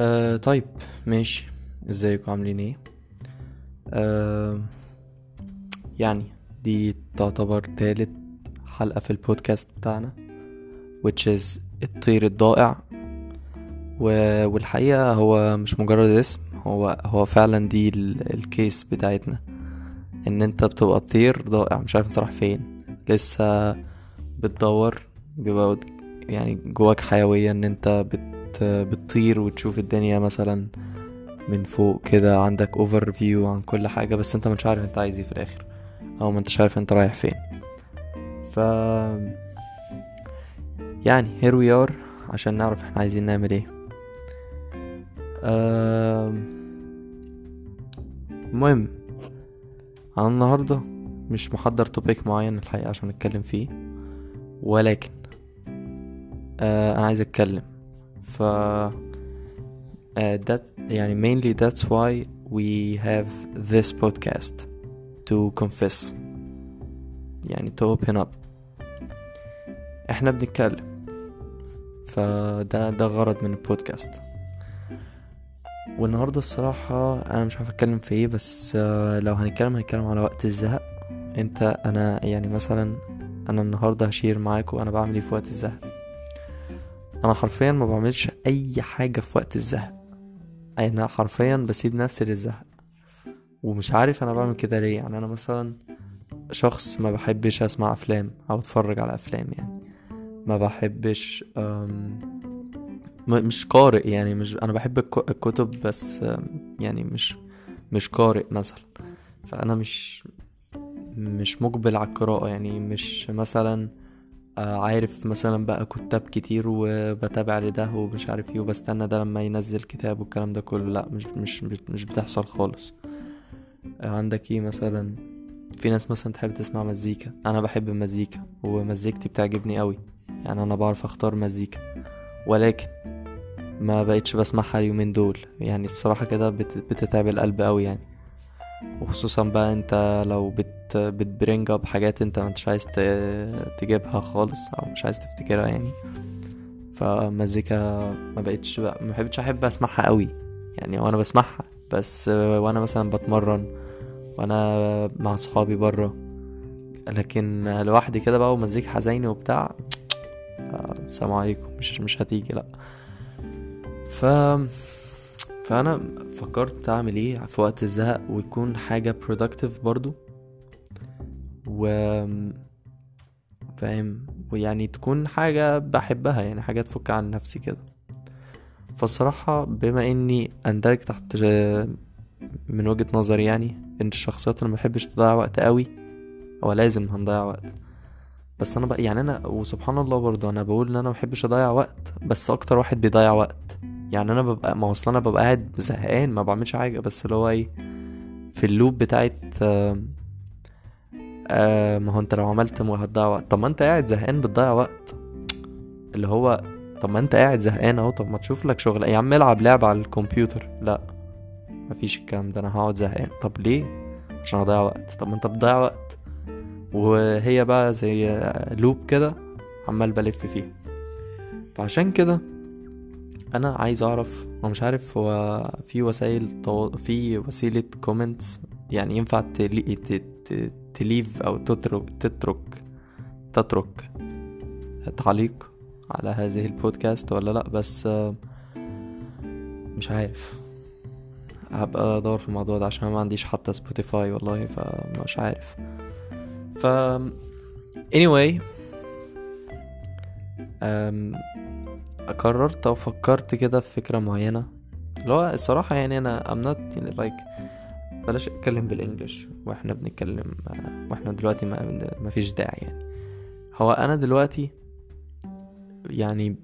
آه طيب ماشي. ازيكم؟ عاملين إيه؟ آه يعني دي تعتبر تالت حلقة في البودكاست بتاعنا which is الطير الضائع. والحقيقة هو مش مجرد اسم هو هو فعلا دي ال... الكيس بتاعتنا إن أنت بتبقى طير ضائع. مش عارف أنت رايح فين. لسه بتدور بيبقى يعني جواك حيوية إن أنت بت... بتطير وتشوف الدنيا مثلا من فوق كده عندك overview عن كل حاجة بس انت مش عارف انت عايز إيه في الآخر أو ما انتش عارف انت رايح فين. ف يعني here we are عشان نعرف إحنا عايزين نعمل إيه. المهم أنا النهاردة مش محضر توبيك معين الحقيقة عشان نتكلم فيه ولكن آه أنا عايز اتكلم. ف uh, that يعني mainly that's why we have this podcast to confess. يعني to open up. إحنا بنتكلم. فده ده غرض من البودكاست. والنهاردة الصراحة أنا مش عارف أتكلم في إيه بس آه، لو هنتكلم هنتكلم على وقت الزهق. أنت أنا يعني مثلا أنا النهاردة هشير معاكم أنا بعمل إيه في وقت الزهق؟ أنا حرفيا ما بعملش أي حاجة في وقت الزهق. أنا حرفيا بسيب نفسي للزهق. ومش عارف أنا بعمل كده ليه. يعني أنا مثلا شخص ما بحبش أسمع أفلام أو أتفرج على أفلام يعني. ما بحبش مش قارئ يعني. مش أنا بحب الك- الكتب بس يعني مش مش قارئ مثلا. فأنا مش مش مقبل على القراءة يعني. مش مثلا عارف مثلا بقى كتاب كتير وبتابع لده ومش عارف إيه وبستنى ده لما ينزل كتاب والكلام ده كله. لا مش مش مش بتحصل خالص. آه، عندك إيه مثلا؟ في ناس مثلا تحب تسمع مزيكا. أنا بحب المزيكا ومزيكتي بتعجبني قوي. يعني أنا بعرف أختار مزيكا. ولكن ما بقتش بسمعها اليومين دول. يعني الصراحة كده بت- بتتعب القلب قوي يعني. وخصوصا بقى انت لو بت بت bring up حاجات انت مش عايز تجيبها خالص أو مش عايز تفتكرها يعني. فمزيكا ما بقتش بقى ما بحبش أحب أسمعها قوي يعني وأنا بسمعها بس وأنا مثلا بتمرن وأنا مع صحابي بره لكن لوحدي كده بقى ومزيكا حزيني وبتاع السلام عليكم مش مش هتيجي لأ. ف فأنا فكرت أعمل إيه في وقت الزهق ويكون حاجة productive برضو؟ و فاهم ويعني تكون حاجة بحبها يعني حاجة تفك عن نفسي كده. فالصراحة بما إني أندرج تحت من وجهة نظري يعني إن الشخصيات اللي مبحبش تضيع وقت قوي هو لازم هنضيع وقت. بس أنا بقى يعني أنا وسبحان الله برضه أنا بقول إن أنا مبحبش أضيع وقت بس أكتر واحد بيضيع وقت. يعني أنا ببقى ما أصل أنا ببقى قاعد زهقان ما بعملش حاجة بس اللي هو إيه في اللوب بتاعت آه ما هو انت لو عملت هتضيع وقت. طب ما انت قاعد زهقان بتضيع وقت. اللي هو طب ما انت قاعد زهقان اهو طب ما تشوف لك شغل. يا عم العب لعبة على الكمبيوتر. لا مفيش الكلام ده أنا هقعد زهقان. طب ليه؟ عشان اضيع وقت. طب ما انت بتضيع وقت. وهي بقى زي loop كده عمال بلف فيه. فعشان كده أنا عايز اعرف ومش عارف هو في وسائل طو... في وسيلة comments يعني ينفع تلي... ت leave أو تترك تترك تترك تعليق على هذه البودكاست ولا لأ؟ بس مش عارف. هبقى أدور في الموضوع ده عشان ما عنديش حتى سبوتيفاي والله فمش عارف. ف anyway أم... قررت أو فكرت كده في فكرة معينة. اللي هو الصراحة يعني أنا I'm not like بلاش اتكلم بالإنجلش وإحنا بنتكلم وإحنا دلوقتي ما, ما فيش داعي يعني. هو أنا دلوقتي يعني.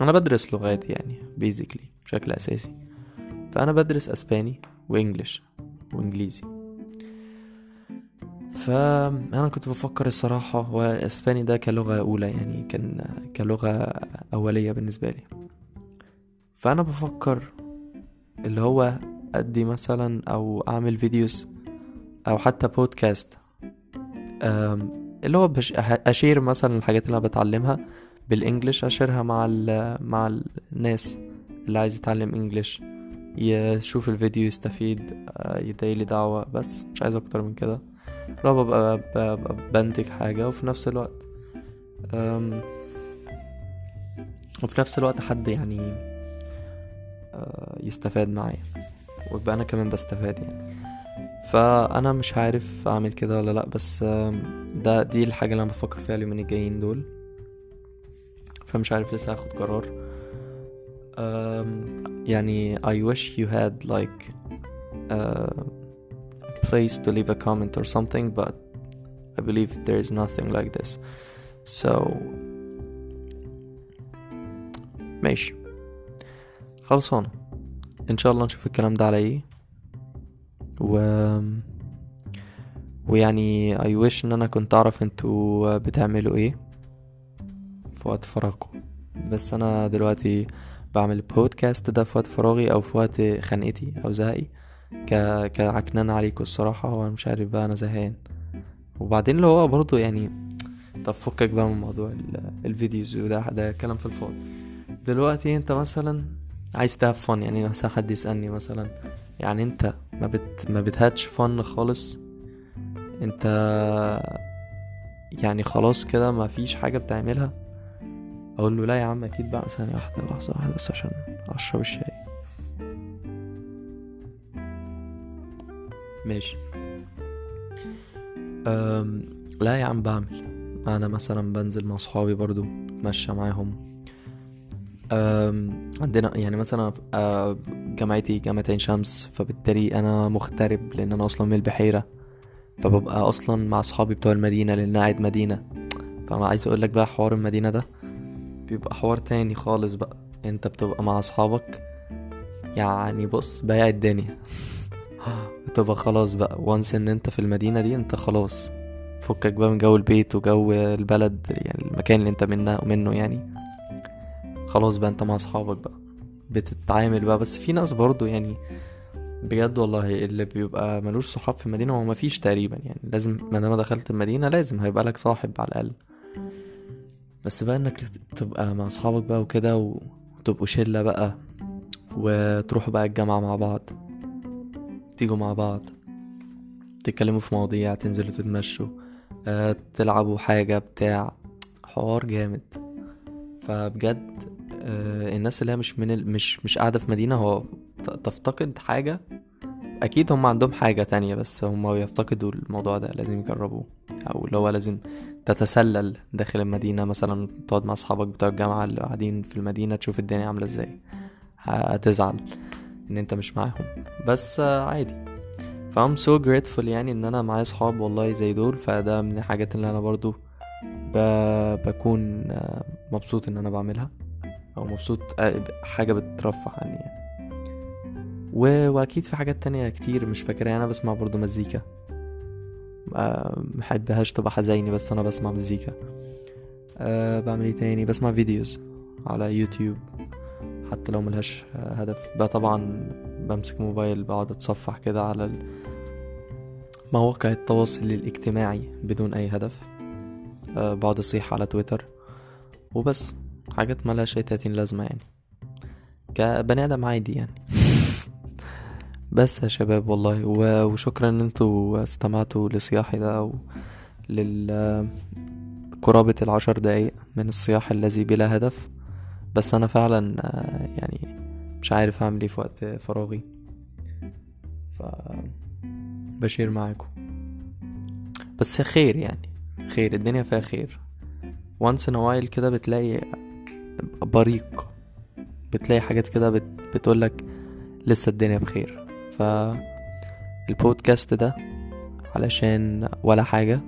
أنا بدرس لغات يعني basically بشكل أساسي. فأنا بدرس أسباني وإنجلش وإنجليزي. فأنا كنت بفكر الصراحة هو أسباني ده كلغة أولى يعني كان كلغة أولية بالنسبة لي. فأنا بفكر اللي هو أدي مثلا أو أعمل فيديوز أو حتى بودكاست اللي هو بش أشير مثلا الحاجات اللي أنا بتعلمها بالانجلش أشيرها مع ال مع الناس اللي عايز يتعلم انجلش يشوف الفيديو يستفيد آه، يدعيلي دعوة بس مش عايز أكتر من كده. لو ببقى, بنتج حاجة وفي نفس الوقت وفي نفس الوقت حد يعني يستفاد معايا ويبقى أنا كمان بستفاد يعني. فأنا مش عارف أعمل كده ولا لأ بس ده دي الحاجة اللي أنا بفكر فيها اليومين الجايين دول. فمش عارف لسه هاخد قرار. يعني I wish you had like a place to leave a comment or something but I believe there is nothing like this. So ماشي. خلصانة إن شاء الله نشوف الكلام ده على إيه و ويعني I wish إن أنا كنت أعرف أنتوا بتعملوا إيه في وقت فراغكم. بس أنا دلوقتي بعمل بودكاست ده في وقت فراغي أو في وقت خنقتي أو زهقي. ك... كعكنان عليكم الصراحة وأنا مش عارف بقى أنا زهقان. وبعدين اللي هو برضه يعني طب فكك بقى من موضوع ال... الفيديوز وده ده كلام في الفاضي. دلوقتي أنت مثلا عايز تهاف فن يعني مثلا حد يسألني مثلا يعني انت ما بت ما بتهاتش فن خالص؟ انت يعني خلاص كده ما فيش حاجة بتعملها؟ أقول له لا يا عم أكيد بقى ثانية واحدة لحظة واحدة بس عشان اشرب الشاي. ماشي. أم لا يا عم بعمل. أنا مثلا بنزل مع صحابي برضو اتمشى معاهم. عندنا يعني مثلا جامعتي جامعة عين شمس فبالتالي أنا مغترب لأن أنا أصلا من البحيرة. فببقى أصلا مع صحابي بتوع المدينة لأن أنا قاعد مدينة. فما عايز أقول لك بقى حوار المدينة ده بيبقى حوار تاني خالص بقى. أنت بتبقى مع أصحابك يعني بص بايع الدنيا. بتبقى خلاص بقى وانس إن أنت في المدينة دي أنت خلاص. فكك بقى من جو البيت وجو البلد يعني المكان اللي أنت منه منه يعني. خلاص بقى انت مع اصحابك بقى. بتتعامل بقى بس في ناس برضو يعني بجد والله اللي بيبقى ملوش صحاب في المدينة هو مفيش تقريبا يعني. لازم ما دام دخلت المدينة لازم هيبقى لك صاحب على الأقل. بس بقى إنك تبقى مع اصحابك بقى وكده وتبقوا شلة بقى وتروحوا بقى الجامعة مع بعض. تيجوا مع بعض. تتكلموا في مواضيع تنزلوا تتمشوا آه، تلعبوا حاجة بتاع. حوار جامد. فبجد الناس اللي هي مش من ال... مش مش قاعدة في مدينة هو تفتقد حاجة؟ أكيد هم عندهم حاجة تانية بس هم بيفتقدوا الموضوع ده لازم يجربوه. أو اللي هو لازم تتسلل داخل المدينة مثلا تقعد مع أصحابك بتوع الجامعة اللي قاعدين في المدينة تشوف الدنيا عاملة إزاي. هتزعل إن أنت مش معاهم. بس آه، عادي فأم so grateful يعني إن أنا معايا صحاب والله زي دول. فده من الحاجات اللي أنا برضو ب... بكون آه، مبسوط إن أنا بعملها. أو مبسوط حاجة بترفع عني يعني. و... وأكيد في حاجات تانية كتير مش فاكرها أنا بسمع برضو مزيكا. محبهاش تبقى حزيني بس أنا بسمع مزيكا. أه بعمل إيه تاني؟ بسمع videos على يوتيوب. حتى لو ملهاش هدف. بقى طبعا بمسك موبايل بقعد أتصفح كده على مواقع التواصل الاجتماعي بدون أي هدف. أه بقعد أصيح على تويتر. وبس. حاجات ملهاش أي تلاتين لازمة يعني. كبني آدم عادي يعني. بس يا شباب والله وشكرا إن أنتوا استمعتوا لصياحي ده و لل قرابة العشر دقايق من الصياح الذي بلا هدف. بس أنا فعلا آه، يعني مش عارف أعمل إيه في وقت فراغي. ف بشير معاكم. بس خير يعني. خير الدنيا فيها خير. in a while كده بتلاقي بريق. بتلاقي حاجات كده بت... بتقولك لسه الدنيا بخير. ف البودكاست ده علشان ولا حاجة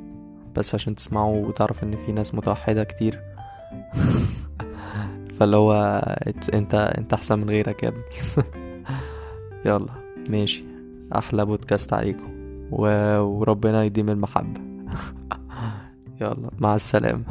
بس عشان تسمعوا وتعرف إن في ناس متوحدة كتير. فاللي هو أنت أنت أحسن من غيرك يا ابني. يلا ماشي. أحلى بودكاست عليكم. و... وربنا يديم المحبة. يلا مع السلامة.